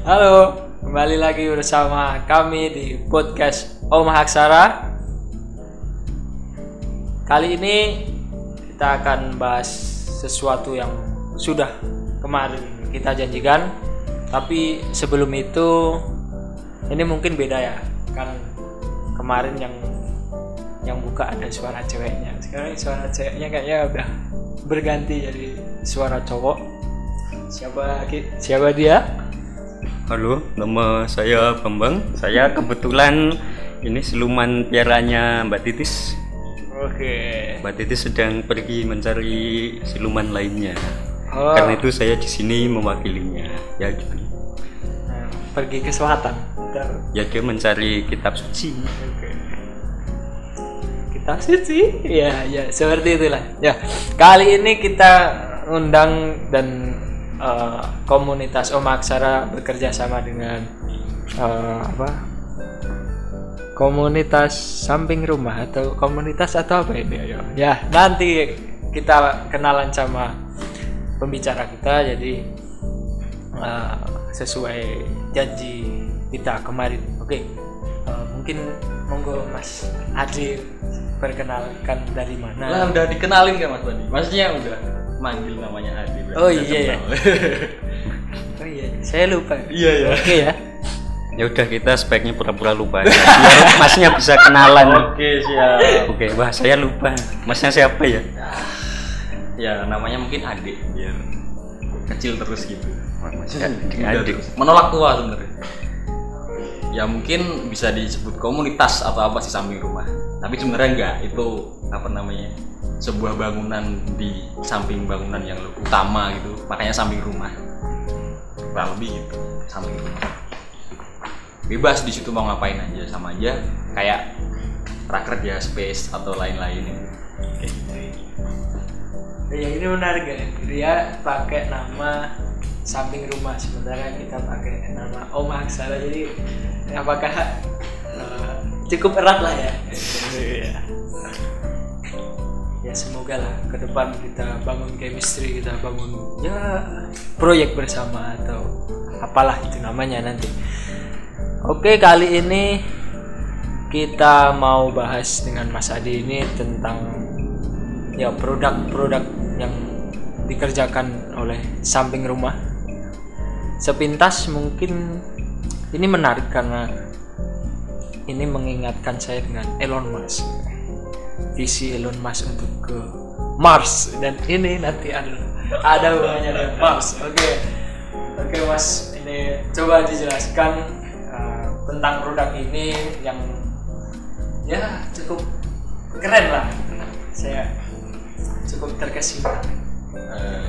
Halo, kembali lagi bersama kami di podcast Om Haksara. Kali ini kita akan bahas sesuatu yang sudah kemarin kita janjikan, tapi sebelum itu ini mungkin beda ya, kan kemarin yang yang buka ada suara ceweknya, sekarang suara ceweknya kayaknya udah berganti jadi suara cowok. Siapa siapa dia? Halo, nama saya Bambang. Saya kebetulan ini siluman piaranya Mbak Titis. Oke. Mbak Titis sedang pergi mencari siluman lainnya. Oh. Karena itu saya di sini mewakilinya. Ya gitu. Nah, pergi ke selatan. Ya dia mencari kitab suci. Oke. Kita suci. Ya, ya seperti itulah. Ya, kali ini kita undang dan eh, komunitas Om Aksara bekerja sama dengan eh, apa? Komunitas samping rumah atau komunitas atau apa ini ayo? Ya, nanti kita kenalan sama pembicara kita jadi eh, sesuai janji kita kemarin. Oke. Eh, mungkin monggo Mas Adi perkenalkan dari Lah mana? udah dikenalin kan Mas Bandi? Maksudnya udah manggil namanya Adi. Oh udah iya ya. kenal. Oh iya, saya lupa. Iya ya. Oke ya. Ya udah kita sebaiknya pura-pura lupa. aja. Biar masnya bisa kenalan. Oke siap. Oke, wah saya lupa. Masnya siapa ya? Ya namanya mungkin adik biar kecil terus gitu. Muda adik. terus. Menolak tua sebenarnya. Ya mungkin bisa disebut komunitas atau apa sih samping rumah. Tapi sebenarnya enggak. Itu apa namanya? Sebuah bangunan di samping bangunan yang utama gitu. Makanya samping rumah. Kurang lebih gitu. Samping rumah. Bebas di situ mau ngapain aja sama aja kayak prakerja space atau lain-lain gitu. Kayak. Ya ini menarik ya. Dia pakai nama samping rumah sementara kita pakai nama Om Aksara. Jadi apakah eh, cukup erat lah ya? Ya semoga lah ke depan kita bangun chemistry kita bangun ya proyek bersama atau apalah itu namanya nanti. Oke kali ini kita mau bahas dengan Mas Adi ini tentang ya produk-produk yang dikerjakan oleh samping rumah. Sepintas mungkin ini menarik karena ini mengingatkan saya dengan Elon Musk visi Elon Musk untuk ke Mars. Dan ini nanti ada ada hubungannya dengan Mars. Oke. Oke Mas. Ini coba dijelaskan uh, tentang produk ini yang ya cukup keren lah. Saya cukup terkesima. Eh,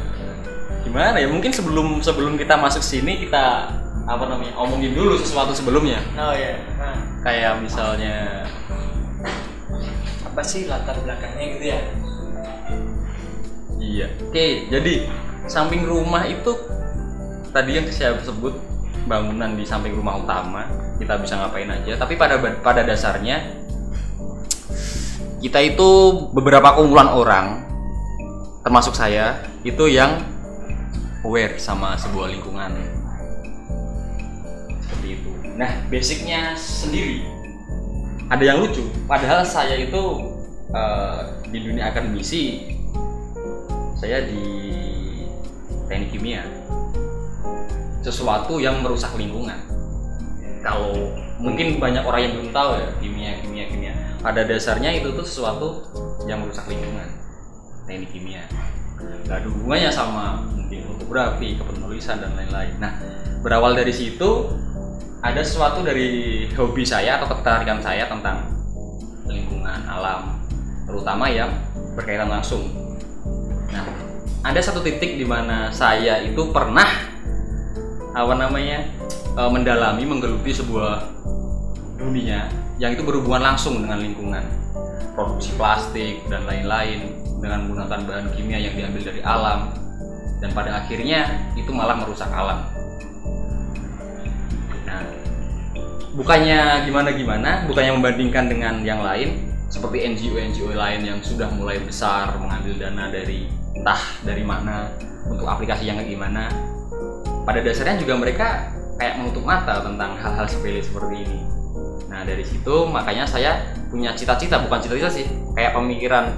gimana ya? Mungkin sebelum sebelum kita masuk sini kita apa namanya omongin dulu sesuatu sebelumnya. Oh ya nah, kayak misalnya apa sih latar belakangnya gitu ya? Iya. Oke jadi samping rumah itu tadi yang saya sebut bangunan di samping rumah utama kita bisa ngapain aja. Tapi pada pada dasarnya kita itu beberapa kumpulan orang termasuk saya itu yang aware sama sebuah lingkungan. Seperti itu. Nah basicnya sendiri ada yang lucu. Padahal saya itu eh, di dunia akademisi saya di teknik kimia. Sesuatu yang merusak lingkungan. Kalau mungkin banyak orang yang belum tahu ya kimia kimia kimia. Pada dasarnya itu tuh sesuatu yang merusak lingkungan. Teknik kimia. Nggak ada hubungannya sama mungkin fotografi kepenulisan dan lain-lain. Nah berawal dari situ ada sesuatu dari hobi saya atau ketertarikan saya tentang lingkungan alam terutama yang berkaitan langsung. Nah ada satu titik di mana saya itu pernah apa namanya e, mendalami menggeluti sebuah dunia yang itu berhubungan langsung dengan lingkungan. Produksi plastik dan lain-lain dengan menggunakan bahan kimia yang diambil dari alam. Dan pada akhirnya itu malah merusak alam bukannya gimana-gimana bukannya membandingkan dengan yang lain seperti NGO-NGO lain yang sudah mulai besar mengambil dana dari entah dari mana untuk aplikasi yang gimana. Pada dasarnya juga mereka kayak menutup mata tentang hal-hal sepele seperti ini. Nah dari situ makanya saya punya cita-cita bukan cita-cita sih kayak pemikiran.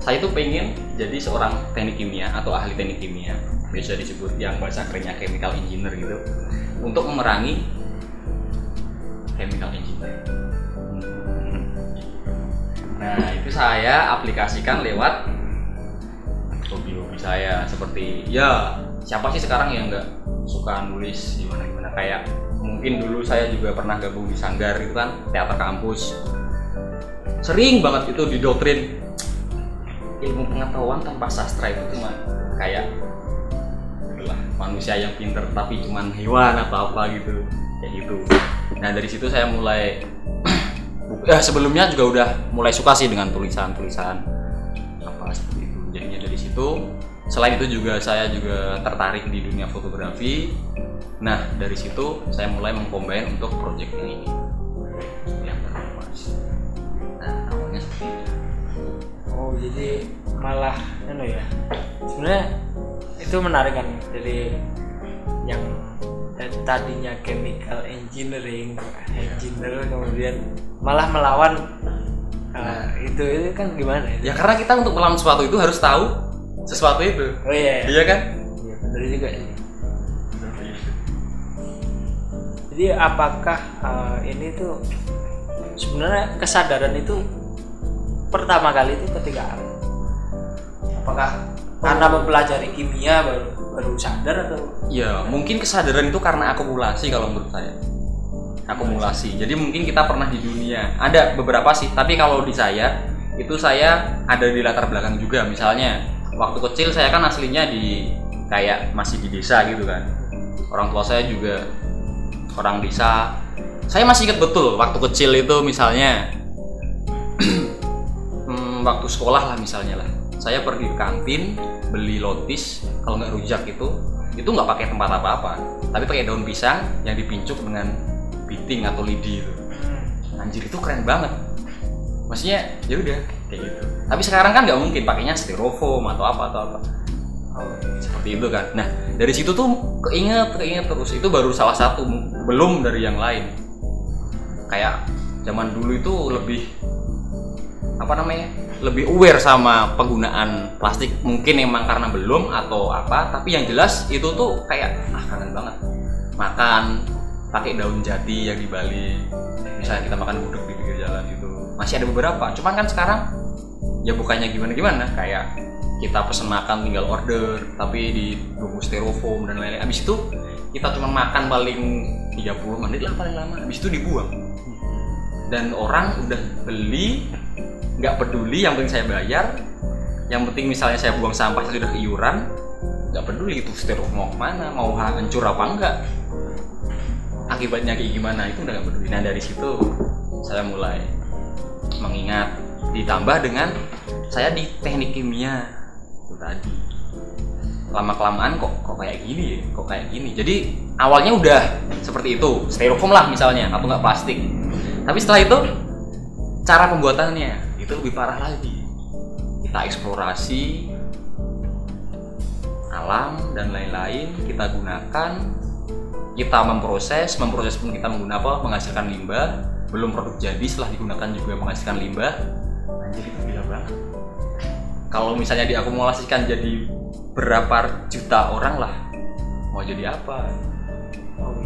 Saya tuh pengen jadi seorang teknik kimia atau ahli teknik kimia biasa disebut yang bahasa kerennya chemical engineer gitu untuk memerangi chemical engineer nah itu saya aplikasikan lewat hobi-hobi saya seperti ya siapa sih sekarang yang nggak suka nulis gimana gimana? Kayak mungkin dulu saya juga pernah gabung di sanggar itu kan teater kampus. Sering banget itu didoktrin. Ilmu pengetahuan tanpa sastra itu cuma kayak itulah manusia yang pinter tapi cuman hewan atau apa gitu. Kayak gitu nah dari situ saya mulai eh, sebelumnya juga udah mulai suka sih dengan tulisan-tulisan apa seperti itu. Jadinya dari situ selain itu juga saya juga tertarik di dunia fotografi. Nah dari situ saya mulai mengcombine untuk project yang ini yang nah oh jadi malah anu ya sebenarnya itu menarik kan jadi yang dari tadinya chemical engineering engineer kemudian malah melawan uh, itu itu kan gimana ya? Karena kita untuk melawan sesuatu itu harus tahu sesuatu itu. Oh iya iya. Kan? Iya, benar juga sih. Jadi apakah uh, ini tuh sebenarnya kesadaran itu pertama kali itu ketika apa? apakah karena mempelajari kimia baru baru sadar atau Ya, mungkin kesadaran itu karena akumulasi kalau menurut saya. Akumulasi. Jadi mungkin kita pernah di dunia. Ada beberapa sih, tapi kalau di saya itu saya ada di latar belakang juga. Misalnya, waktu kecil saya kan aslinya di kayak masih di desa gitu kan. Orang tua saya juga orang desa. Saya masih ingat betul waktu kecil itu misalnya hmm, waktu sekolah lah misalnya lah. Saya pergi ke kantin beli lotis kalau nggak rujak itu itu nggak pakai tempat apa-apa. Tapi pakai daun pisang yang dipincuk dengan biting atau lidi itu. Anjir itu keren banget. Maksudnya ya udah kayak gitu. Tapi sekarang kan nggak mungkin pakainya styrofoam atau apa atau apa. Seperti itu kan. Nah dari situ tuh keinget keinget terus. Itu baru salah satu belum dari yang lain. Kayak zaman dulu itu lebih apa namanya lebih aware sama penggunaan plastik. Mungkin emang karena belum atau apa tapi yang jelas itu tuh kayak ah kangen banget. Makan pakai daun jati yang dibalik misalnya kita makan gudeg di pinggir jalan itu masih ada beberapa cuman kan sekarang ya bukannya gimana gimana kayak kita pesen makan tinggal order tapi di bungkus styrofoam dan lain-lain. Abis itu kita cuma makan paling 30 menit lah paling lama. Abis itu dibuang. Dan orang udah beli nggak peduli yang penting saya bayar. Yang penting misalnya saya buang sampah saya sudah iuran nggak peduli itu styrofoam mau ke mana mau hancur apa enggak. Akibatnya kayak gimana itu udah nggak peduli. Nah dari situ saya mulai mengingat ditambah dengan saya di teknik kimia itu tadi. Lama kelamaan kok kok kayak gini ya kok kayak gini. Jadi awalnya udah seperti itu. Styrofoam lah misalnya atau nggak plastik. Tapi setelah itu cara pembuatannya itu lebih parah lagi. Kita eksplorasi alam dan lain-lain kita gunakan kita memproses memproses pun kita menggunakan apa? Menghasilkan limbah. Belum produk jadi setelah digunakan juga menghasilkan limbah. Anjir itu gila banget. Kalau misalnya diakumulasikan jadi berapa juta orang lah mau jadi apa? Oh,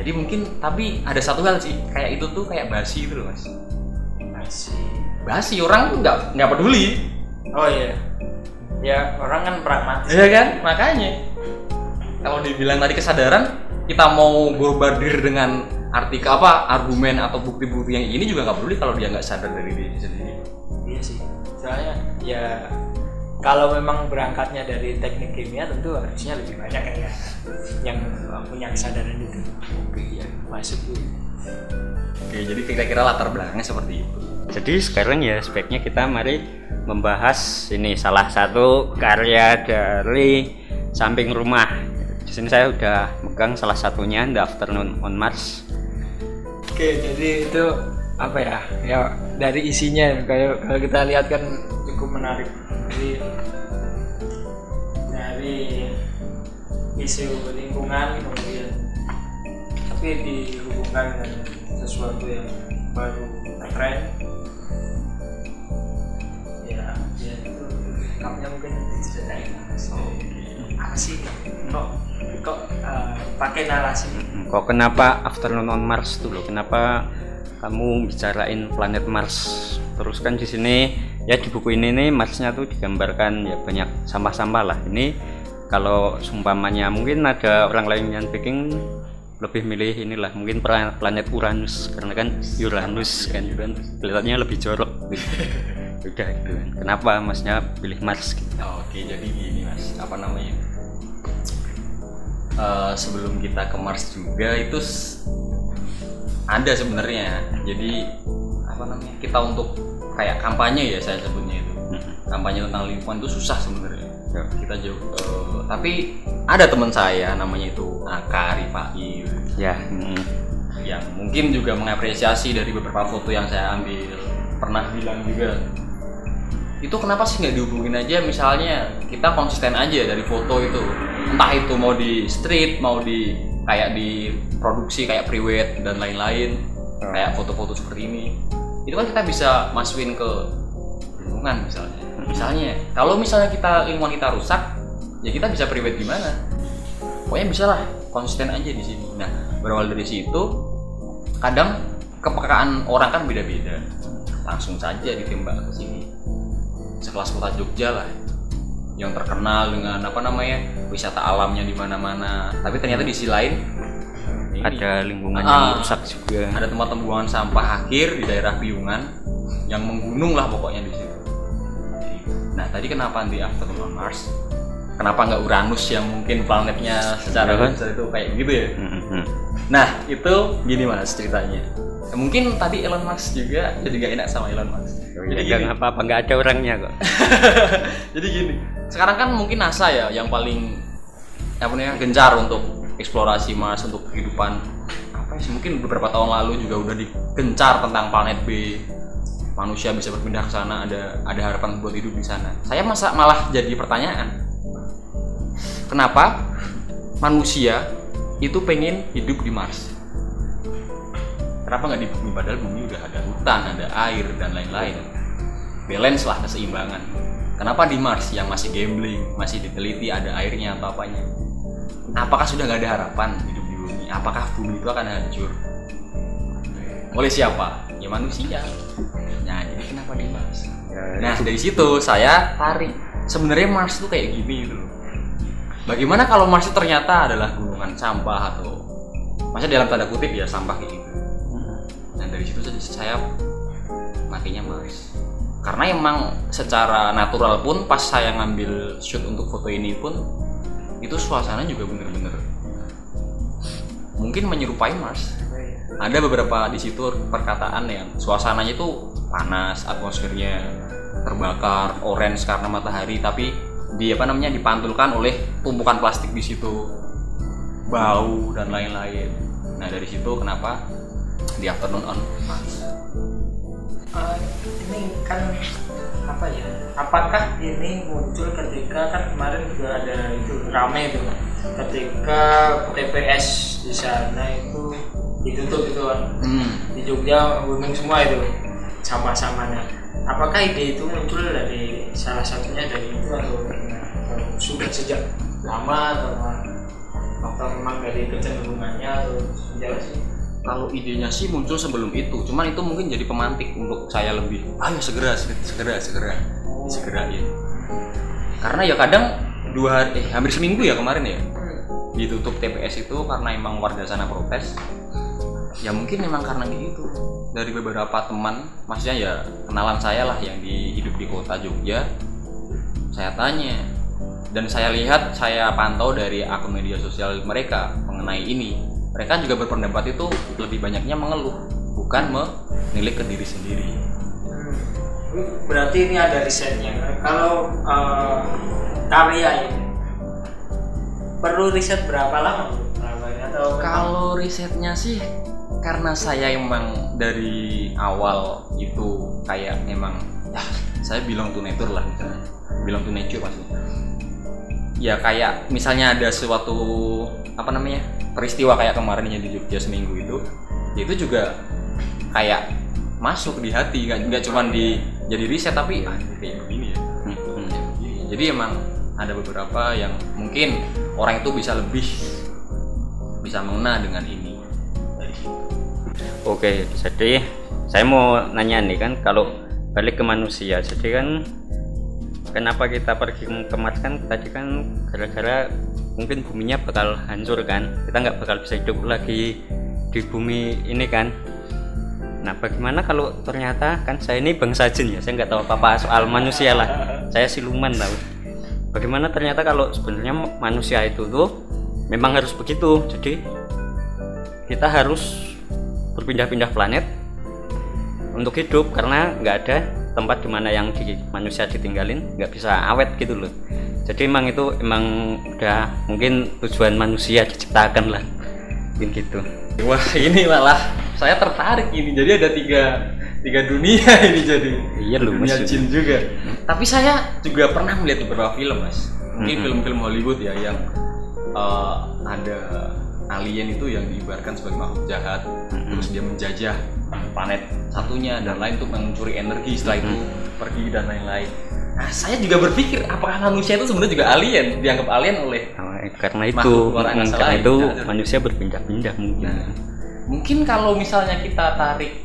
jadi mungkin tapi ada satu hal sih kayak itu tuh kayak basi gitu loh mas masih basi orang tuh nggak nggak peduli. Oh iya. Ya orang kan pragmatis. Iya kan? Makanya. Kalau dibilang tadi kesadaran kita mau bombardir dengan artikel apa argumen atau bukti-bukti yang ini juga nggak peduli kalau dia nggak sadar dari diri sendiri. Iya sih. Soalnya ya kalau memang berangkatnya dari teknik kimia tentu harusnya lebih banyak ya yang punya kesadaran itu. Oke ya masuk. Oke jadi kira-kira latar belakangnya seperti itu Jadi sekarang ya sebaiknya kita mari membahas ini salah satu karya dari samping rumah. Di sini saya udah megang salah satunya The Afternoon on Mars. oke jadi itu apa ya ya dari isinya kalau kalau kita lihat kan cukup menarik jadi dari isu lingkungan kemudian tapi dihubungkan dengan sesuatu yang baru tren kamunya mungkin diceritain apa sih kok kok eh, pakai narasi Kok kenapa Afternoon on Mars tuh loh? Kenapa kamu bicarain planet Mars? Terus kan di sini ya di buku ini nih Marsnya tuh digambarkan ya banyak sampah-sampah lah. Ini kalau sumpamanya mungkin ada orang lain yang bikin lebih milih inilah mungkin pla- planet Uranus karena kan Uranus kan kan kelihatannya lebih jorok gitu. Udah gitu kan. Kenapa masnya pilih Mars gitu? Oke, jadi gini mas, apa namanya? Eh, sebelum kita ke Mars juga itu ada sebenarnya. Jadi apa namanya? Kita untuk kayak kampanye ya saya sebutnya itu. Kampanye tentang lingkungan itu susah sebenarnya. Ya. Kita jauh. eh, tapi ada teman saya namanya itu Aka Rifai Ya, hmm, yang mungkin juga mengapresiasi dari beberapa foto yang saya ambil. Pernah bilang juga itu kenapa sih nggak dihubungin aja? Misalnya kita konsisten aja dari foto itu. Entah itu mau di street mau di kayak di produksi kayak prewed dan lain-lain. Kayak foto-foto seperti ini. Itu kan kita bisa masukin ke lingkungan misalnya. Misalnya kalau misalnya kita lingkungan kita rusak ya kita bisa prewed gimana pokoknya bisa lah konsisten aja di sini. Nah berawal dari situ kadang kepekaan orang kan beda-beda. Langsung saja ditembak ke sini. Sekelas kota Jogja lah yang terkenal dengan apa namanya wisata alamnya di mana-mana. Tapi ternyata di sisi lain ini, ada lingkungan Ah. yang rusak juga. ada tempat pembuangan sampah akhir di daerah Piungan yang menggunung lah pokoknya di situ. Nah tadi kenapa di Afternoon on Mars kenapa nggak Uranus yang mungkin planetnya secara Ya kan? itu kayak gitu ya Hmm, hmm. Nah itu gini mas ceritanya. Mungkin tadi Elon Musk juga jadi gak enak sama Elon Musk. Jadi Ya, gini, nggak apa-apa, nggak ada orangnya kok. jadi gini. Sekarang kan mungkin NASA ya yang paling apa namanya gencar untuk eksplorasi Mars untuk kehidupan apa sih mungkin beberapa tahun lalu juga udah digencar tentang planet B manusia bisa berpindah ke sana ada ada harapan buat hidup di sana saya masa malah jadi pertanyaan kenapa? Manusia itu pengen hidup di Mars. Kenapa nggak di bumi? Padahal bumi udah ada hutan ada air dan lain-lain. Balance lah keseimbangan. Kenapa di Mars? Yang masih gambling masih diteliti ada airnya atau apanya. Apakah sudah nggak ada harapan hidup di bumi? Apakah bumi itu akan hancur? Oleh siapa? Ya manusia. Nah jadi kenapa di Mars? Nah dari situ saya tarik sebenarnya Mars itu kayak gini gitu loh bagaimana kalau Mars itu ternyata adalah gunungan sampah atau masa dalam tanda kutip ya sampah kayak gitu dan dari situ saya- saya makainya Mars karena emang secara natural pun pas saya ngambil shoot untuk foto ini pun itu suasana juga bener-bener mungkin menyerupai Mars. Ada beberapa di situ perkataan yang suasananya itu panas atmosfernya terbakar orange karena matahari tapi di apa namanya dipantulkan oleh tumpukan plastik di situ. Bau dan lain-lain. Nah dari situ kenapa di afternoon on? Mars Eh, ini kan apa ya apakah ini muncul ketika kan kemarin juga ada itu rame itu ketika TPS di sana itu ditutup itu kan. Hmm. di Jogja booming semua itu sama-samanya. Apakah ide itu muncul dari salah satunya dari itu atau sudah sejak lama atau atau memang dari kecenderungannya atau sejak sih. Kalau idenya sih muncul sebelum itu cuman itu mungkin jadi pemantik untuk saya lebih ayo segera segera segera segera segerain karena ya kadang dua hari eh hampir seminggu ya kemarin ya ditutup TPS itu karena emang warga sana protes. Ya mungkin memang karena gitu. Dari beberapa teman maksudnya ya kenalan saya lah yang di hidup di kota Jogja saya tanya dan saya lihat saya pantau dari akun media sosial mereka mengenai ini mereka juga berpendapat itu lebih banyaknya mengeluh bukan menilik ke diri sendiri Hmm. Berarti ini ada risetnya. Kalau eh, karya ini perlu riset berapa lama? Atau Kalau risetnya sih karena saya emang dari awal itu kayak emang ya saya bilang to nature lah misalnya bilang to nature maksudnya ya kayak misalnya ada suatu apa namanya peristiwa kayak kemarin yang di Jogja seminggu itu ya itu juga kayak masuk di hati nggak nggak cuma di jadi riset tapi ah, kayak begini ya Hmm, hmm. begini. jadi emang ada beberapa yang mungkin orang itu bisa lebih bisa mengena dengan ini dari situ Oke, jadi saya mau nanya nih kan kalau balik ke manusia, jadi kan kenapa kita pergi ke Mars kan tadi kan gara-gara mungkin buminya bakal hancur kan, kita nggak bakal bisa hidup lagi di bumi ini kan. Nah, bagaimana kalau ternyata kan saya ini bangsa jin ya, saya nggak tahu apa-apa soal manusia lah, saya siluman tahu. Bagaimana ternyata kalau sebenarnya manusia itu tuh memang harus begitu, jadi kita harus berpindah-pindah planet untuk hidup karena nggak ada tempat di mana yang di manusia ditinggalin nggak bisa awet gitu loh. Jadi emang itu emang udah mungkin tujuan manusia diciptakan lah. Mungkin gitu. Wah ini malah saya tertarik ini. Jadi ada tiga tiga dunia ini jadi. Iya, lu, dunia Mas. jin juga. Tapi saya juga pernah melihat beberapa film mas. Mungkin Mhm. film-film Hollywood ya yang eh, ada alien itu yang diibarkan sebagai makhluk jahat Mhm. terus dia menjajah planet satunya dan lain untuk mencuri energi setelah itu pergi dan lain-lain nah saya juga berpikir apakah manusia itu sebenarnya juga alien dianggap alien oleh Nah, karena itu karena lain. itu Nah, manusia berpindah-pindah mungkin Nah, mungkin kalau misalnya kita tarik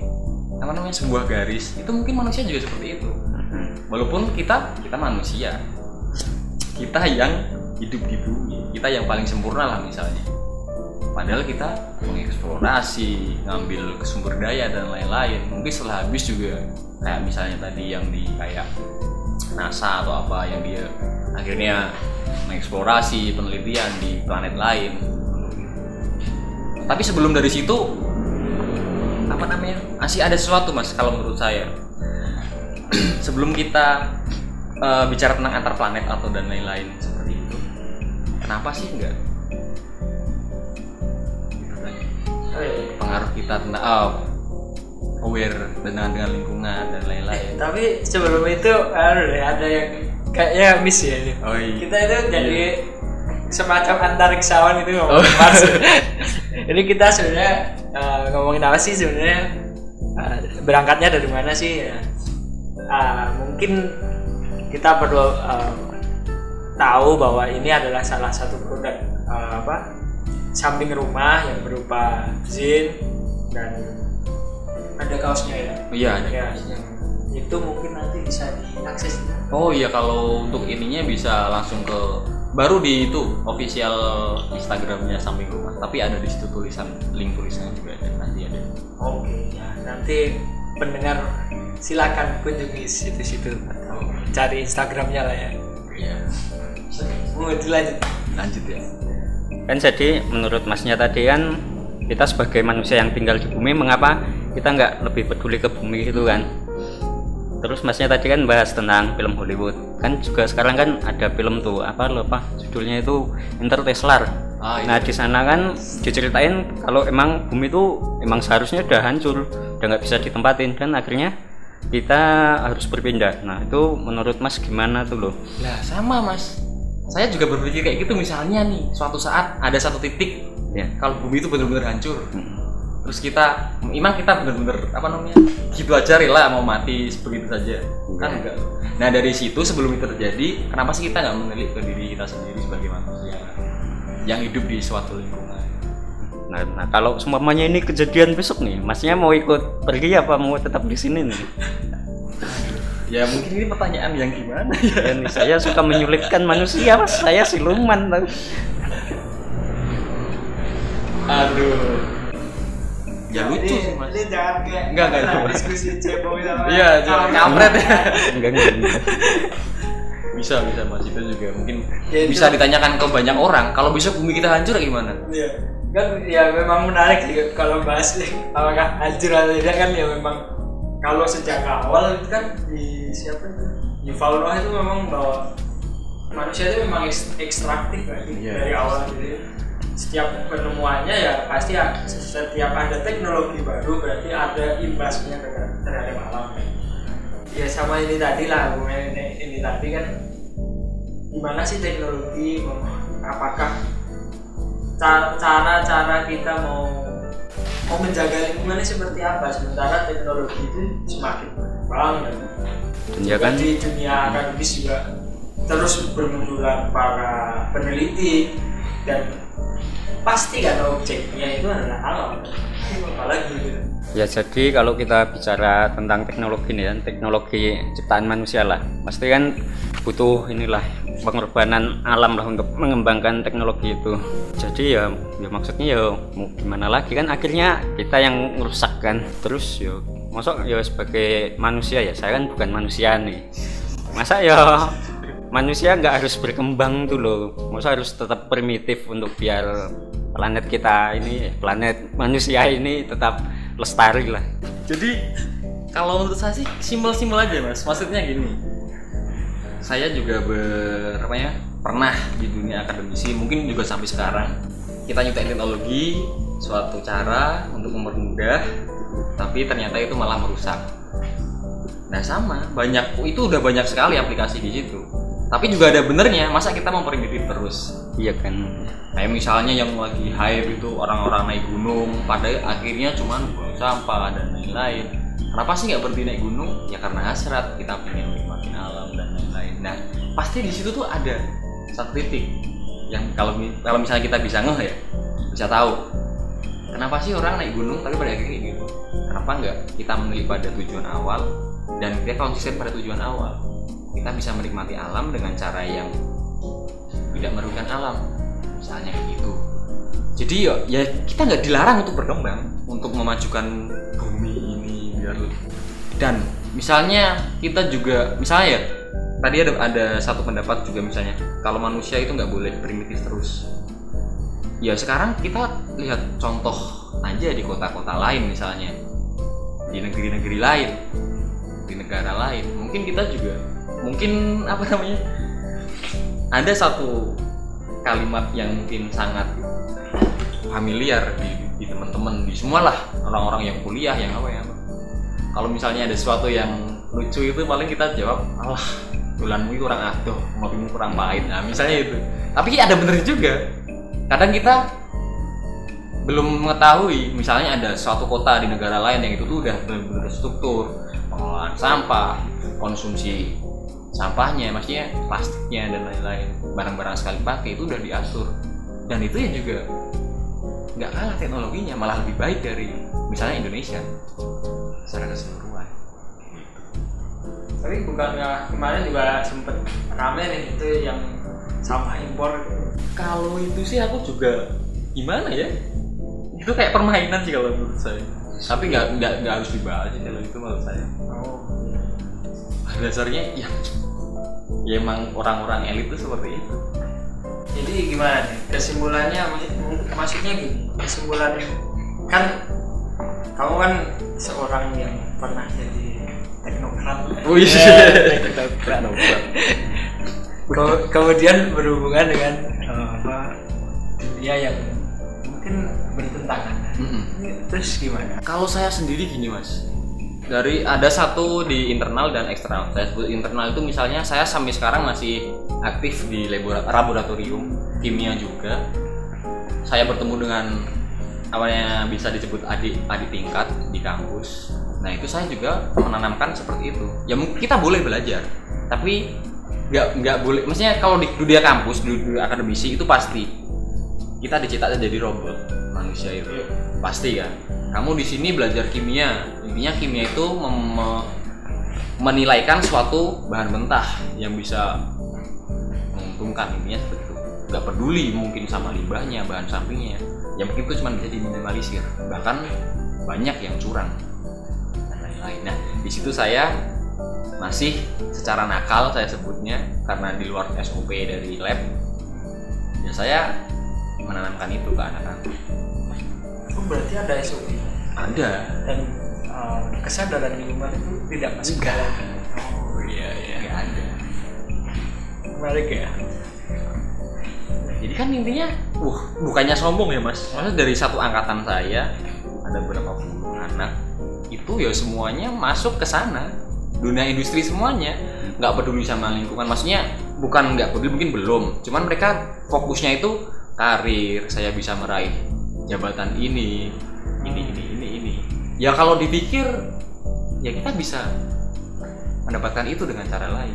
apa namanya sebuah garis, itu mungkin manusia juga seperti itu. Mhm. Walaupun kita kita manusia, kita yang hidup di bumi, kita yang paling sempurna lah misalnya. Padahal kita mengeksplorasi, ngambil sumber daya dan lain-lain. Mungkin setelah habis juga kayak misalnya tadi yang di kayak NASA atau apa yang dia akhirnya mengeksplorasi penelitian di planet lain. Tapi sebelum dari situ apa namanya masih ada sesuatu mas kalau menurut saya sebelum kita eh, bicara tentang antar planet atau dan lain-lain seperti itu kenapa sih enggak pengaruh kita tentang oh, aware dengan dengan lingkungan dan lain-lain tapi sebelum itu ada yang kayaknya miss ya ini. oh iya kita itu jadi semacam antariksawan itu Oh. ngomongin Mars. Jadi kita sebenarnya eh, ngomongin apa sih sebenarnya eh, berangkatnya dari mana sih? ya? Eh, mungkin kita perlu eh, tahu bahwa ini adalah salah satu produk eh, apa samping rumah yang berupa zin dan ada kaosnya ya. iya ada Ya, yang itu mungkin nanti bisa diakses. Oh iya kalau untuk ininya bisa langsung ke baru di itu official Instagramnya samping rumah tapi ada di situ tulisan link tulisannya juga ada nanti ada Oke, ya nanti pendengar silakan kunjungi situ-situ cari Instagramnya lah ya. iya Mau dilanjut? lanjut ya kan jadi menurut masnya tadi kan kita sebagai manusia yang tinggal di bumi mengapa kita nggak lebih peduli ke bumi gitu kan? Terus masnya tadi kan bahas tentang film Hollywood. Kan juga sekarang kan ada film tuh apa lupa judulnya itu Interstellar Ah, nah di sana kan diceritain kalau emang bumi itu emang seharusnya udah hancur udah nggak bisa ditempatin dan akhirnya kita harus berpindah. Nah itu menurut mas gimana tuh loh Lah sama mas saya juga berpikir kayak gitu misalnya nih suatu saat ada satu titik ya. kalau bumi itu benar-benar hancur Mm. terus kita memang kita benar-benar apa namanya gitu aja rela mau mati begitu saja. Kan enggak. Nah dari situ sebelum itu terjadi kenapa sih kita nggak menilik ke diri kita sendiri sebagai manusia yang hidup di suatu lingkungan? Nah, nah kalau semuanya ini kejadian besok nih, masnya mau ikut pergi apa mau tetap di sini nih? ya mungkin ini pertanyaan yang gimana ya nih, saya suka menyulitkan manusia, mas. Saya siluman. Tau. aduh ya lucu sih mas Ini jangan kayak Enggak, enggak, diskusi cebong sama iya jangan kawan. kampret ya Enggak, enggak, bisa bisa mas itu juga mungkin Ya, itu. bisa ditanyakan ke banyak orang kalau besok bumi kita hancur gimana Iya. Kan ya memang menarik sih kalau bahas apakah hancur atau tidak kan ya memang kalau sejak awal itu kan di siapa itu di Fauno itu memang bahwa manusia itu memang eks- ekstraktif kan Iya. dari awal jadi setiap penemuannya ya pasti setiap ada teknologi baru berarti ada imbasnya terhadap alam kan. ya sama ini tadi lah ini, ini tadi kan gimana sih teknologi apakah cara-cara kita mau mau menjaga lingkungannya seperti apa? Sementara teknologi itu semakin berkembang dan ya kan? di dunia akademis juga terus bermunculan para peneliti dan pasti kan objeknya itu adalah alam. Apalagi gitu. Ya jadi kalau kita bicara tentang teknologi ini kan teknologi ciptaan manusia lah, pasti kan butuh inilah pengorbanan alam lah untuk mengembangkan teknologi itu. Jadi ya, ya maksudnya ya mau gimana lagi kan akhirnya kita yang merusak kan. Terus ya masuk ya sebagai manusia ya saya kan bukan manusia nih. Masa ya manusia nggak harus berkembang tuh loh. Masa harus tetap primitif untuk biar planet kita ini planet manusia ini tetap lestari lah jadi kalau menurut saya sih simpel-simpel aja mas maksudnya gini saya juga ber apa ya pernah di dunia akademisi mungkin juga sampai sekarang. Kita nyiptain teknologi suatu cara untuk mempermudah tapi ternyata itu malah merusak. Nah sama banyak itu udah banyak sekali aplikasi di situ. Tapi juga ada benernya masa kita mau primitif terus? Iya kan. Kayak misalnya yang lagi hype itu orang-orang naik gunung pada akhirnya cuman buang sampah dan lain-lain. Kenapa sih nggak berhenti naik gunung? Ya karena hasrat kita pengen menikmati alam dan nah pasti di situ tuh ada satu titik yang kalau kalau misalnya kita bisa ngeh ya bisa tahu kenapa sih orang naik gunung tapi pada akhirnya gitu kenapa nggak kita memilih pada tujuan awal dan kita konsisten pada tujuan awal? Kita bisa menikmati alam dengan cara yang tidak merugikan alam misalnya kayak gitu. Jadi ya, ya kita nggak dilarang untuk berkembang untuk memajukan bumi ini biar dan misalnya kita juga misalnya ya tadi ada ada satu pendapat juga misalnya kalau manusia itu nggak boleh primitif terus. Ya sekarang kita lihat contoh aja di kota-kota lain misalnya. Di negeri-negeri lain di negara lain. Mungkin kita juga mungkin apa namanya ada satu kalimat yang mungkin sangat familiar di, teman-teman di semua lah orang-orang yang kuliah yang apa ya kalau misalnya ada sesuatu yang lucu itu paling kita jawab alah bulanmu itu kurang adoh ngopimu kurang pahit. Nah misalnya itu. Tapi ada bener juga. Kadang kita belum mengetahui misalnya ada suatu kota di negara lain yang itu tuh udah benar-benar struktur pengelolaan sampah konsumsi sampahnya maksudnya plastiknya dan lain-lain barang-barang sekali pakai itu udah diatur. Dan itu ya juga nggak kalah teknologinya malah lebih baik dari misalnya Indonesia. Secara keseluruhan tapi bukannya kemarin juga sempet rame nih itu yang sampah impor. Kalau itu sih aku juga gimana ya? Itu kayak permainan sih kalau menurut saya. Tapi nggak nggak nggak harus dibahas sih kalau itu menurut saya. Oh. Dasarnya ya ya emang orang-orang elit itu seperti itu. Jadi gimana nih? Kesimpulannya maksud- maksudnya gini kesimpulan kan kamu kan seorang yang pernah jadi teknokrat Wih. teknokrat Ke- kemudian berhubungan dengan eh, apa dunia yang mungkin bertentangan Mm-mm. terus gimana Kalau saya sendiri gini mas, dari ada satu di internal dan eksternal. Saya sebut internal itu misalnya saya sampai sekarang masih aktif di labora- laboratorium kimia juga. Saya bertemu dengan awalnya bisa disebut adik adik tingkat di kampus. Nah itu saya juga menanamkan seperti itu. Ya kita boleh belajar, tapi nggak nggak boleh. Maksudnya kalau di dunia kampus, di dunia akademisi itu pasti kita dicetak jadi robot manusia itu. Pasti kan? Kamu di sini belajar kimia. Intinya kimia itu mem- menilaikan suatu bahan mentah yang bisa menguntungkan intinya seperti itu. Nggak peduli mungkin sama limbahnya bahan sampingnya. Yang mungkin itu cuma bisa diminimalisir. Bahkan banyak yang curang lain-lain nah di situ saya masih secara nakal saya sebutnya karena di luar SOP dari lab ya saya menanamkan itu ke anak-anak. Oh berarti ada SOP ada. Dan eh, kesadaran lingkungan itu tidak masuk dalam? Oh iya iya. Nggak ada. Menarik ya? Jadi kan intinya uh bukannya sombong ya mas. Maksudnya dari satu angkatan saya ada berapa puluh anak itu ya semuanya masuk ke sana. Dunia industri semuanya. Nggak peduli sama lingkungan. Maksudnya bukan nggak peduli mungkin belum. Cuman mereka fokusnya itu karir saya bisa meraih jabatan ini ini ini ini ini. Ya kalau dipikir ya kita bisa mendapatkan itu dengan cara lain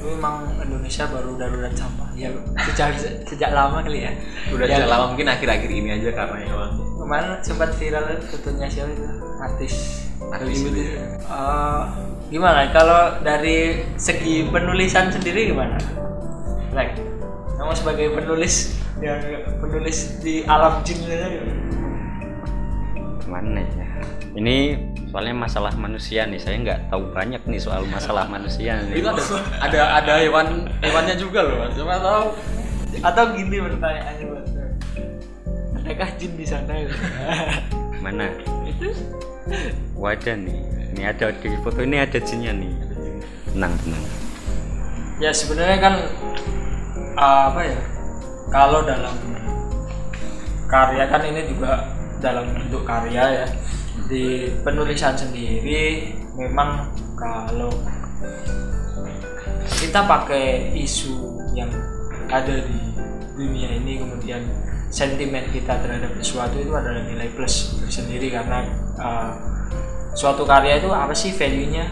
memang Indonesia baru darurat sampah. Ya sejak sejak lama kali ya. Udah Ya. sejak lama mungkin akhir-akhir ini aja karena ya kemarin sempat viral fotonya siapa itu? Artis. Artis itu. itu. Eh, gimana? Kalau dari segi penulisan sendiri gimana? Like kamu sebagai penulis yang penulis di alam jin gitu ya? Mana ya? Ini soalnya masalah manusia nih. Saya nggak tahu banyak nih soal masalah manusia nih. itu ada ada ada hewan hewannya juga loh mas cuma tahu atau gini pertanyaannya buat saya. adakah jin di sana gitu? Mana? itu Wadah nih. Ini ada di foto ini ada jinnya nih. Tenang, tenang. ya sebenarnya kan uh, apa ya kalau dalam karya kan ini juga dalam bentuk karya ya di penulisan sendiri memang kalau kita pakai isu yang ada di dunia ini kemudian sentimen kita terhadap sesuatu itu adalah nilai plus tersendiri karena uh, suatu karya itu apa sih value-nya?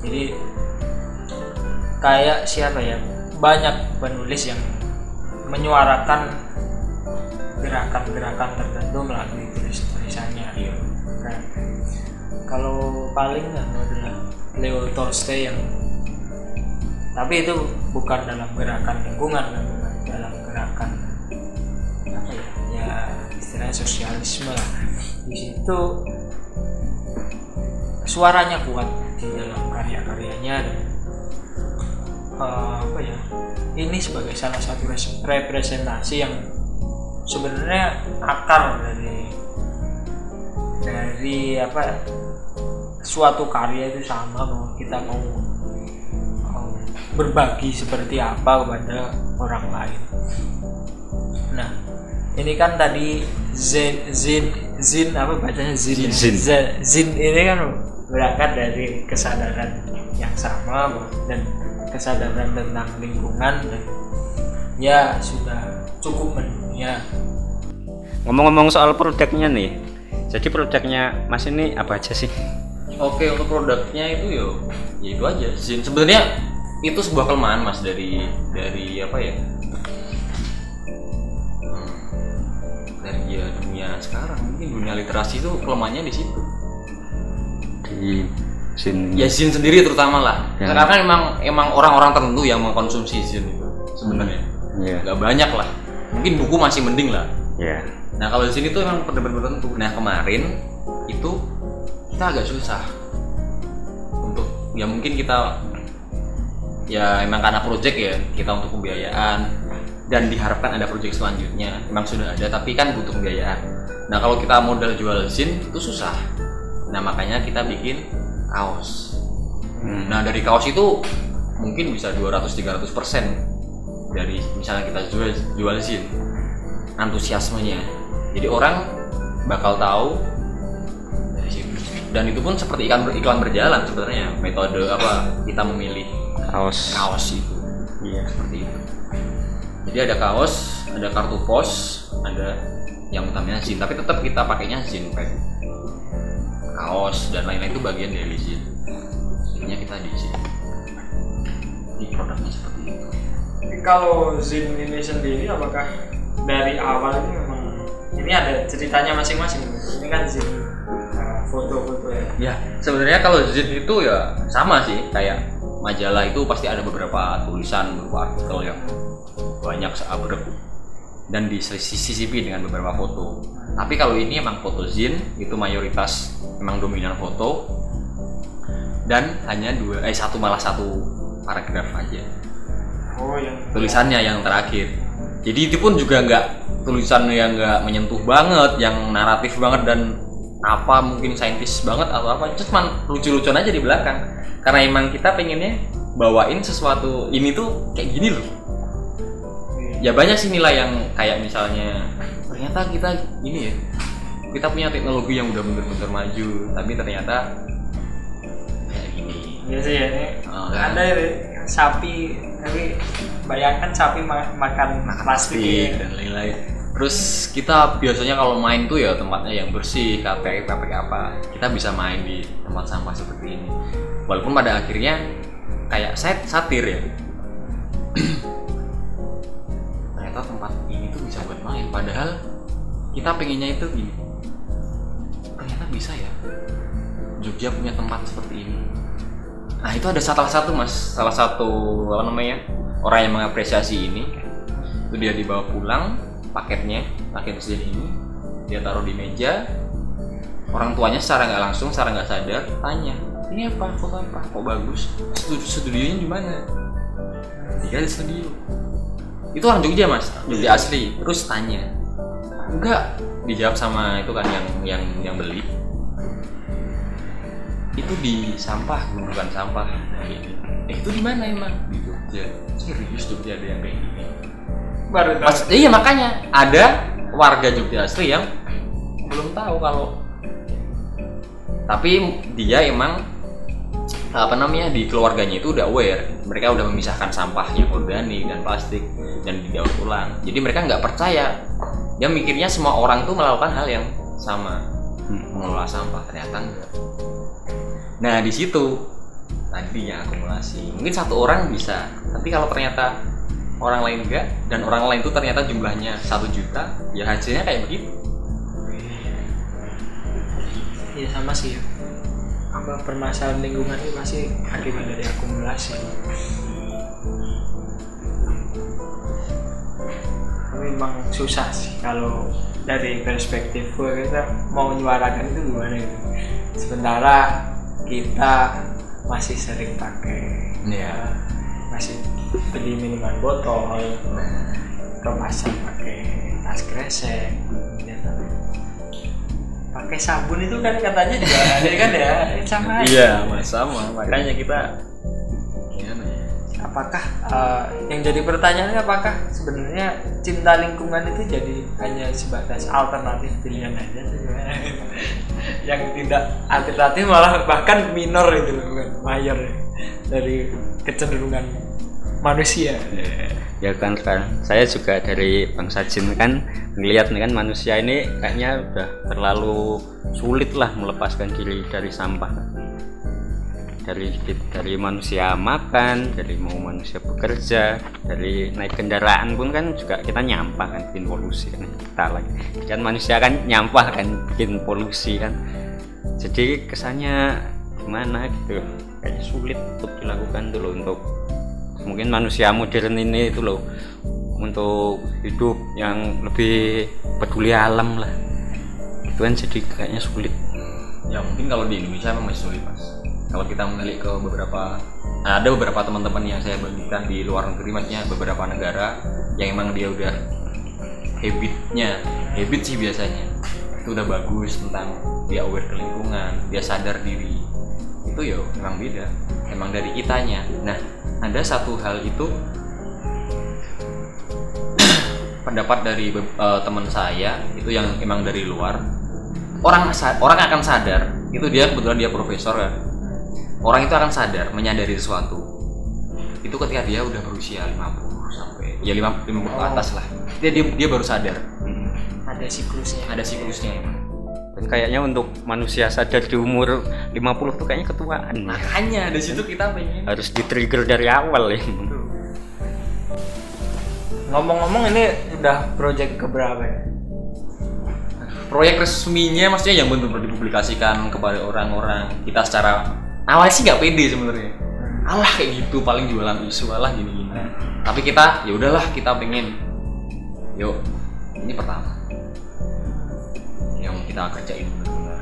Jadi kayak siapa ya? Banyak penulis yang menyuarakan gerakan-gerakan tertentu melalui tulis tulisannya kalau paling kan adalah Leo Tolstoy yang tapi itu bukan dalam gerakan lingkungan kan? Bukan dalam gerakan apa ya? Ya istilahnya sosialisme lah. Di situ suaranya kuat di dalam karya-karyanya. Dan eh, apa ya? Ini sebagai salah satu res- representasi yang sebenarnya akar dari dari apa suatu karya itu sama mau kita mau, berbagi seperti apa kepada orang lain nah ini kan tadi Zin Zin Zin apa bacanya Zin ya? Zin. Z- Zin ini kan berangkat dari kesadaran yang sama dan kesadaran tentang lingkungan dan ya sudah cukup mendunia Ngomong-ngomong soal produknya nih. Jadi produknya Mas ini apa aja sih? Oke untuk produknya itu yo, ya itu aja. Zin sebenarnya itu sebuah kelemahan mas dari dari apa ya? Hmm, dari ya dunia sekarang mungkin dunia literasi itu kelemahannya di situ. Di sini. Ya zin sendiri terutama lah. Ya. Karena kan emang emang orang-orang tertentu yang mengkonsumsi zin itu sebenarnya. Iya. Gak banyak lah. Mungkin buku masih mending lah. Ya. Nah kalau di sini tuh emang benar-benar tertentu. Nah kemarin itu kita agak susah untuk ya mungkin kita ya emang karena project ya kita untuk pembiayaan dan diharapkan ada project selanjutnya memang sudah ada tapi kan butuh pembiayaan. Nah kalau kita modal jual zin itu susah. Nah makanya kita bikin kaos. Hmm. Nah dari kaos itu mungkin bisa 200-300 persen dari misalnya kita jual jual zin antusiasmenya. Jadi orang bakal tahu dari situ. Dan itu pun seperti iklan iklan berjalan sebenarnya metode apa kita memilih Kaos. kaos itu Iya. seperti itu. Jadi ada kaos, ada kartu pos, ada yang utamanya zin, tapi tetap kita pakainya zin pack. Kaos dan lain-lain itu bagian dari zin. Intinya kita di zin. Di produknya seperti itu. kalau Zin ini sendiri apakah dari awal ini memang ini ada ceritanya masing-masing. Ini kan Zin uh, foto-foto ya. Ya, sebenarnya kalau zin itu ya sama sih. Kayak majalah itu pasti ada beberapa tulisan, beberapa artikel yang banyak seabrek. Dan disisipi dengan beberapa foto. Tapi kalau ini emang foto zin itu mayoritas memang dominan foto. Dan hanya dua eh satu malah satu paragraf aja. Oh yang tulisannya yang terakhir. Jadi itu pun juga nggak tulisan yang nggak menyentuh banget, yang naratif banget dan apa mungkin saintis banget atau apa, itu cuma lucu-lucuan aja di belakang. Karena emang kita pengennya bawain sesuatu ini tuh kayak gini loh. Ya banyak sih nilai yang kayak misalnya ternyata kita ini ya, kita punya teknologi yang udah bener-bener maju, tapi ternyata kayak gini. Iya sih ya ini Oh, kan? ada ya, sapi tapi bayangkan sapi ma- makan plastik plastik ya. dan lain-lain. Terus kita biasanya kalau main tuh ya tempatnya yang bersih, KPI, KPI apa. Kita bisa main di tempat sampah seperti ini. Walaupun pada akhirnya kayak set satir ya. Ternyata tempat ini tuh bisa buat main. Padahal kita pengennya itu gini. Ternyata bisa ya. Jogja punya tempat seperti ini. Nah itu ada salah satu mas, salah satu apa namanya orang yang mengapresiasi ini. Itu dia dibawa pulang paketnya, paket sejadi ini, dia taruh di meja. Orang tuanya secara nggak langsung, secara nggak sadar tanya, ini apa, foto apa, kok bagus? Studio studionya di mana? Dia di studio. Itu orang Jogja mas, Jogja asli. Terus tanya, enggak dijawab sama itu kan yang yang yang beli itu di sampah gunungan sampah Gitu. eh itu di mana emang di Jogja serius Jogja ada yang kayak gini baru tahu. Mas, iya makanya. Ada warga Jogja asli yang belum tahu kalau tapi dia emang apa namanya di keluarganya itu udah aware. Mereka udah memisahkan sampah yang organik dan plastik dan didaur ulang. Jadi mereka nggak percaya. Dia mikirnya semua orang tuh melakukan hal yang sama. Mengelola sampah ternyata enggak. Nah di situ tadi yang akumulasi. Mungkin satu orang bisa. Tapi kalau ternyata orang lain enggak dan orang lain itu ternyata jumlahnya satu juta ya hasilnya kayak begitu Iya sama sih ya. Apa permasalahan lingkungan ini masih akibat dari akumulasi. Memang susah sih kalau dari perspektif gue kita mau menyuarakan itu gimana gitu. Sementara kita masih sering pakai Iya. masih beli minuman botol kemasan pakai tas kresek kemudian pakai sabun itu kan katanya juga ada kan ya? Sama aja. iya mas sama. Makanya kita gimana ya? Apakah eh, yang jadi pertanyaannya apakah sebenarnya cinta lingkungan itu jadi hanya sebatas alternatif pilihan aja sih? Yang tidak alternatif malah bahkan minor itu bukan mayor ya, dari kecenderungan manusia. Ya kan kan. Saya juga dari bangsa jin kan. Melihat nih kan manusia ini kayaknya udah terlalu sulit lah melepaskan diri dari sampah. Dari dari manusia makan dari mau manusia bekerja dari naik kendaraan pun kan juga kita nyampah kan bikin polusi kan kita lagi kan manusia kan nyampah kan bikin polusi kan. Jadi kesannya gimana gitu? Kayaknya sulit untuk dilakukan dulu untuk mungkin manusia modern ini itu loh untuk hidup yang lebih peduli alam lah. Itu kan jadi kayaknya sulit. Ya mungkin kalau di Indonesia memang masih sulit mas. Kalau kita menilik ke beberapa ada beberapa teman-teman yang saya bagikan di luar negeri maksudnya beberapa negara yang emang dia udah habitnya habit sih biasanya. Itu udah bagus tentang dia aware ke lingkungan dia sadar diri. Itu ya emang beda. Emang dari kitanya. Nah ada satu hal itu pendapat dari eh, teman saya itu yang emang dari luar. Orang orang akan sadar itu dia kebetulan dia profesor ya orang itu akan sadar menyadari sesuatu. Itu ketika dia udah berusia 50 sampai ya 50, 50 ke atas lah. Dia, dia dia baru sadar. Ada siklusnya. Ada siklusnya Dan kayaknya untuk manusia sadar di umur 50 tuh kayaknya ketuaan. Ya. makanya dari situ kita pengen harus di trigger dari awal ya. Ngomong-ngomong ini udah project keberapa ya? Proyek resminya maksudnya yang benar-benar dipublikasikan kepada orang-orang kita secara awal sih nggak pede sebenarnya. Alah kayak gitu paling jualan isu alah gini-gini. Tapi kita ya udahlah kita pengen. Yuk ini pertama kita kerjain benar-benar.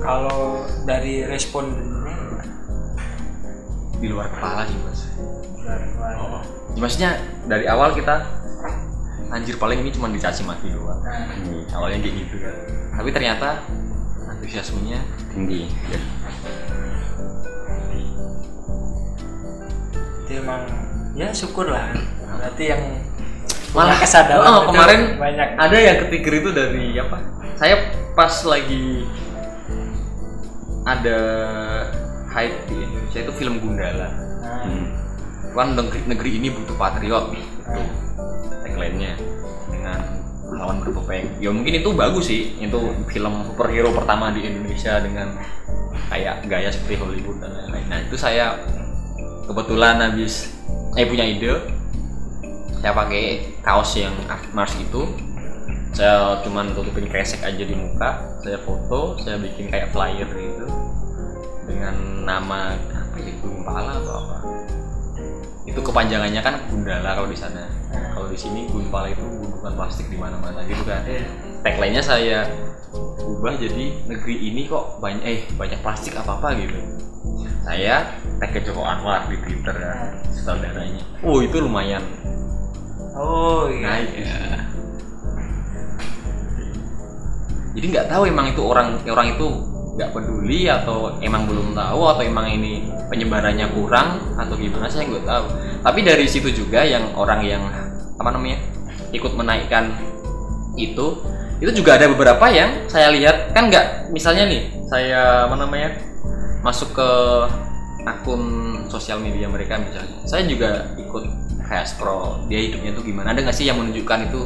Kalau dari respon di luar kepala sih mas. Gimana? oh. Ya, maksudnya dari awal kita anjir paling ini cuma dicaci maki doang. Nah, Nih, awalnya kayak gitu kan. Tapi ternyata antusiasmenya tinggi. Ya. itu emang ya syukur lah. Berarti yang malah kesadaran oh, kemarin banyak. ada yang ketikir itu dari apa? Saya pas lagi ada hype di Indonesia itu film Gundala. Hmm. kan negeri, negeri ini butuh patriot itu tagline-nya. Dengan lawan bertopeng ya mungkin itu bagus sih. Itu film superhero pertama di Indonesia dengan kayak gaya seperti Hollywood dan lain-lain. Nah itu saya kebetulan habis saya punya ide saya pakai kaos yang Mars itu saya cuman tutupin kresek aja di muka saya foto saya bikin kayak flyer gitu. Dengan nama apa ya Gumpala atau apa. Itu kepanjangannya kan Gundala kalau di sana. Kalau di sini Gunpala itu gundukan plastik di mana-mana gitu kan. Iya. tagline-nya saya ubah jadi negeri ini kok banyak eh banyak plastik apa apa gitu. Saya tag ke Joko Anwar di Twitter ya saudaranya. Oh itu lumayan Oh iya. naik jadi nggak tahu emang itu orang orang itu nggak peduli atau emang belum tahu atau emang ini penyebarannya kurang atau gimana saya nggak tahu tapi dari situ juga yang orang yang apa namanya ikut menaikkan itu itu juga ada beberapa yang saya lihat kan nggak misalnya nih saya apa namanya masuk ke akun sosial media mereka misalnya saya juga ikut kayak scroll dia hidupnya tuh gimana? Ada nggak sih yang menunjukkan itu?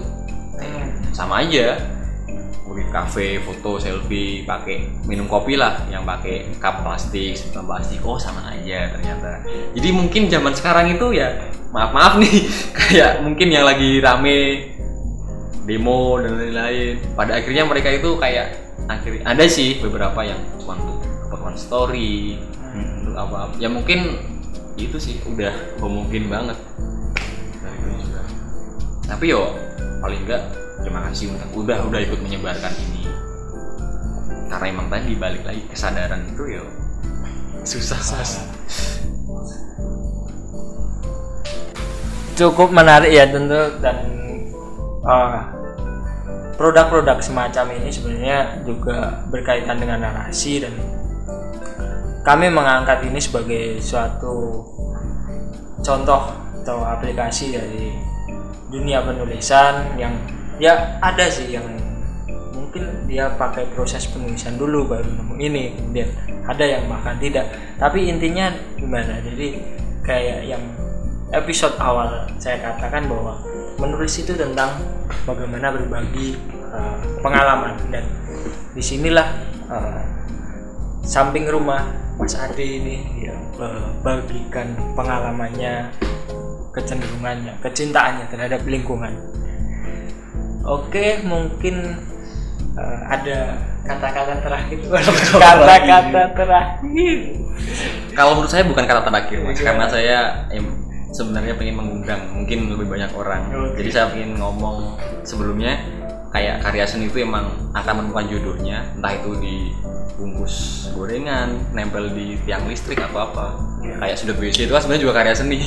Hmm. sama aja. Di kafe foto selfie pakai minum kopi lah. Yang pakai cup plastik sebutan plastik. Oh sama aja ternyata. Jadi mungkin zaman sekarang itu ya maaf maaf nih. Kayak mungkin yang lagi rame demo dan lain-lain. Pada akhirnya mereka itu kayak akhirnya ada sih beberapa yang cuma untuk keperluan story untuk apa ya mungkin itu sih udah mungkin banget tapi yo paling enggak terima kasih untuk udah udah ikut menyebarkan ini karena emang tadi balik lagi kesadaran itu yo susah Mas. cukup menarik ya tentu dan uh, produk-produk semacam ini sebenarnya juga berkaitan dengan narasi dan kami mengangkat ini sebagai suatu contoh atau aplikasi dari dunia penulisan yang ya ada sih yang mungkin dia pakai proses penulisan dulu baru nemu ini kemudian ada yang bahkan tidak. Tapi intinya gimana? Jadi kayak yang episode awal saya katakan bahwa menulis itu tentang bagaimana berbagi uh, pengalaman. Dan di sinilah uh, samping rumah Mas Ade ini ya, bagikan pengalamannya kecenderungannya kecintaannya terhadap lingkungan. Oke mungkin uh, ada kata-kata terakhir. Kata-kata terakhir. Kalau menurut saya bukan kata terakhir mas. Iya. karena saya em, sebenarnya pengen mengundang mungkin lebih banyak orang. Oke. jadi saya pengen ngomong sebelumnya kayak karya seni itu emang akan menemukan jodohnya entah itu di bungkus gorengan nempel di tiang listrik atau apa. Iya. kayak sudut WC itu kan sebenarnya juga karya seni.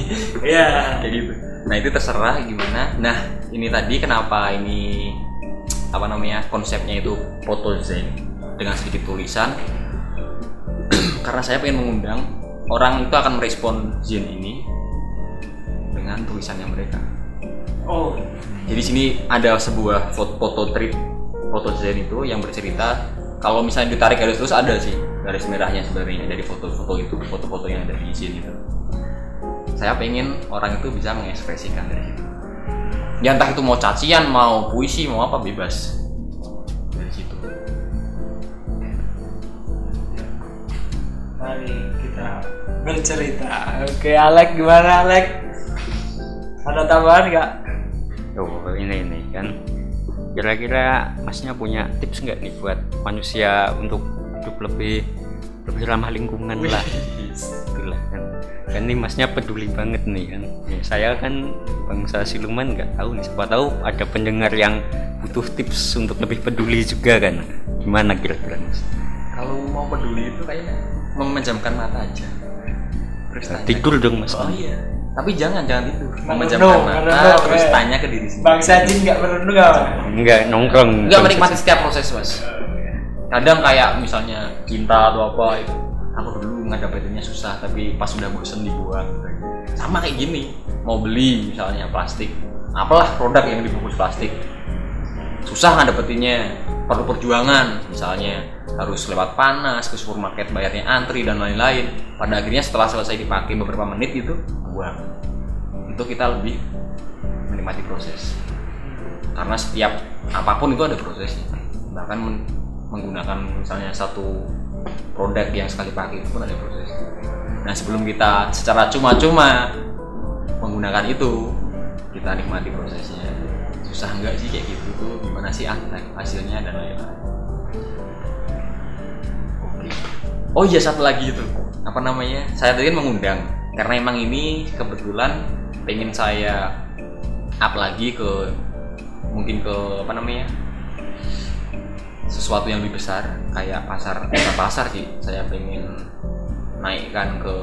Ya kayak gitu. Nah itu terserah gimana. Nah ini tadi kenapa ini apa namanya konsepnya itu foto zen dengan sedikit tulisan. Karena saya pengen mengundang orang itu akan merespon zen ini dengan tulisannya mereka oh. Jadi sini ada sebuah foto, foto trip foto zen itu yang bercerita kalau misalnya ditarik garis terus ada sih garis merahnya sebenarnya dari foto-foto itu foto-foto yang ada di zen itu. Saya pengen orang itu bisa mengekspresikan dari situ. Ya entah itu mau cacian mau puisi mau apa bebas dari situ. Mari kita bercerita. Oke Alek gimana Alek? Ada tambahan nggak Oh ini ini kan. Kira-kira masnya punya tips nggak nih buat manusia untuk hidup lebih lebih ramah lingkungan lah? Itulah kan. Kan ini masnya peduli banget nih kan. Ya, saya kan bangsa siluman nggak tahu nih. Siapa tahu ada pendengar yang butuh tips untuk lebih peduli juga kan. Gimana kira-kira mas? Kalau mau peduli itu kayaknya memejamkan mata aja. Terus tanya tidur dong mas. Oh iya tapi jangan jangan tidur Merenung, memejamkan mata merenung, terus eh. tanya ke diri sendiri. Bangsa jin nggak merenung nggak Pak? enggak nongkrong. Nggak menikmati setiap proses mas. Kadang kayak misalnya cinta atau apa itu aku dulu ngedapetinnya susah tapi pas sudah bosen dibuang sama kayak gini mau beli misalnya plastik apalah produk yang dibungkus plastik. Susah ngedapetinnya perlu perjuangan misalnya harus lewat panas ke supermarket bayarnya antri dan lain-lain. Pada akhirnya setelah selesai dipakai beberapa menit itu buang. Itu kita lebih menikmati proses. Karena setiap apa pun itu ada prosesnya. Bahkan men- menggunakan misalnya satu produk yang sekali pakai itu pun ada proses. Nah sebelum kita secara cuma-cuma menggunakan itu kita nikmati prosesnya. Susah enggak sih kayak gitu? Tuh gimana sih hasilnya dan lain-lain oh iya satu lagi itu. Apa namanya? Saya tadi kan mengundang. Karena emang ini kebetulan pengen saya up lagi ke mungkin ke apa namanya? Sesuatu yang lebih besar kayak pasar pasar pasar sih. Saya pengen naikkan ke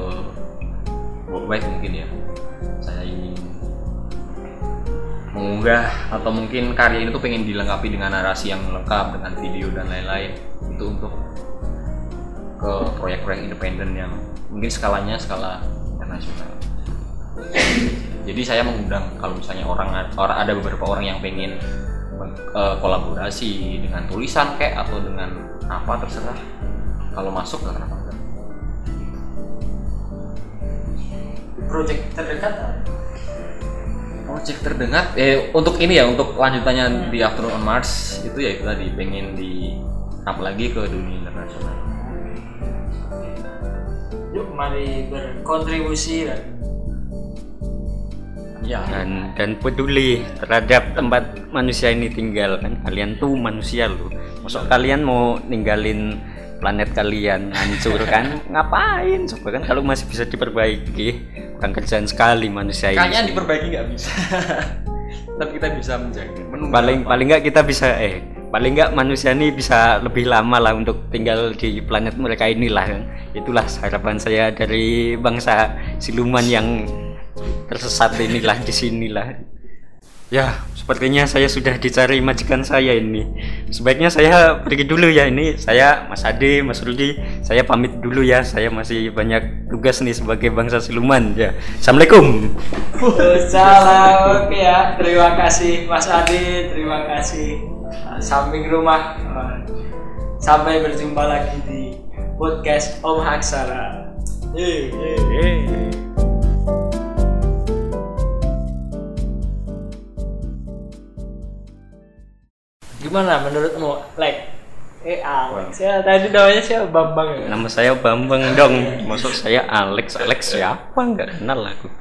worldwide mungkin ya. Saya ingin mengunggah atau mungkin karya ini tuh pengen dilengkapi dengan narasi yang lengkap dengan video dan lain-lain. Itu untuk ke proyek-proyek independen yang mungkin skalanya skala internasional jadi saya mengundang kalau misalnya orang orang ada beberapa orang yang pengen eh, kolaborasi dengan tulisan kayak atau dengan apa terserah kalau masuk nggak kenapa enggak project terdekat? Project terdengar eh untuk ini ya untuk lanjutannya di Afternoon on Mars itu ya itu tadi pengen di up lagi ke dunia internasional. Mari berkontribusi dan Ya. dan dan peduli terhadap tempat manusia ini tinggal kan kalian tuh manusia loh masuk kalian mau ninggalin planet kalian hancur kan ngapain coba kan kalau masih bisa diperbaiki kurang kerjaan sekali manusia ini Kayaknya diperbaiki nggak bisa. Tapi kita bisa menjaga. paling apa. paling nggak kita bisa eh paling nggak manusia ini bisa lebih lama lah untuk tinggal di planet mereka inilah. Itulah harapan saya dari bangsa siluman yang tersesat inilah di sinilah. Ya sepertinya saya sudah dicari majikan saya ini. Sebaiknya saya pergi dulu ya ini. Saya Mas Ade Mas Rudi saya pamit dulu ya. Saya masih banyak tugas nih sebagai bangsa siluman ya. Assalamualaikum. Salam ya terima kasih Mas Adi. Terima kasih samping rumah sampai berjumpa lagi di podcast Om Haksara Yeay, yeay. Eh. gimana menurutmu like eh Alex ya tadi namanya siapa Bambang ya Nama saya Bambang dong. Masuk saya Alex. Alex siapa? Nggak kenal aku.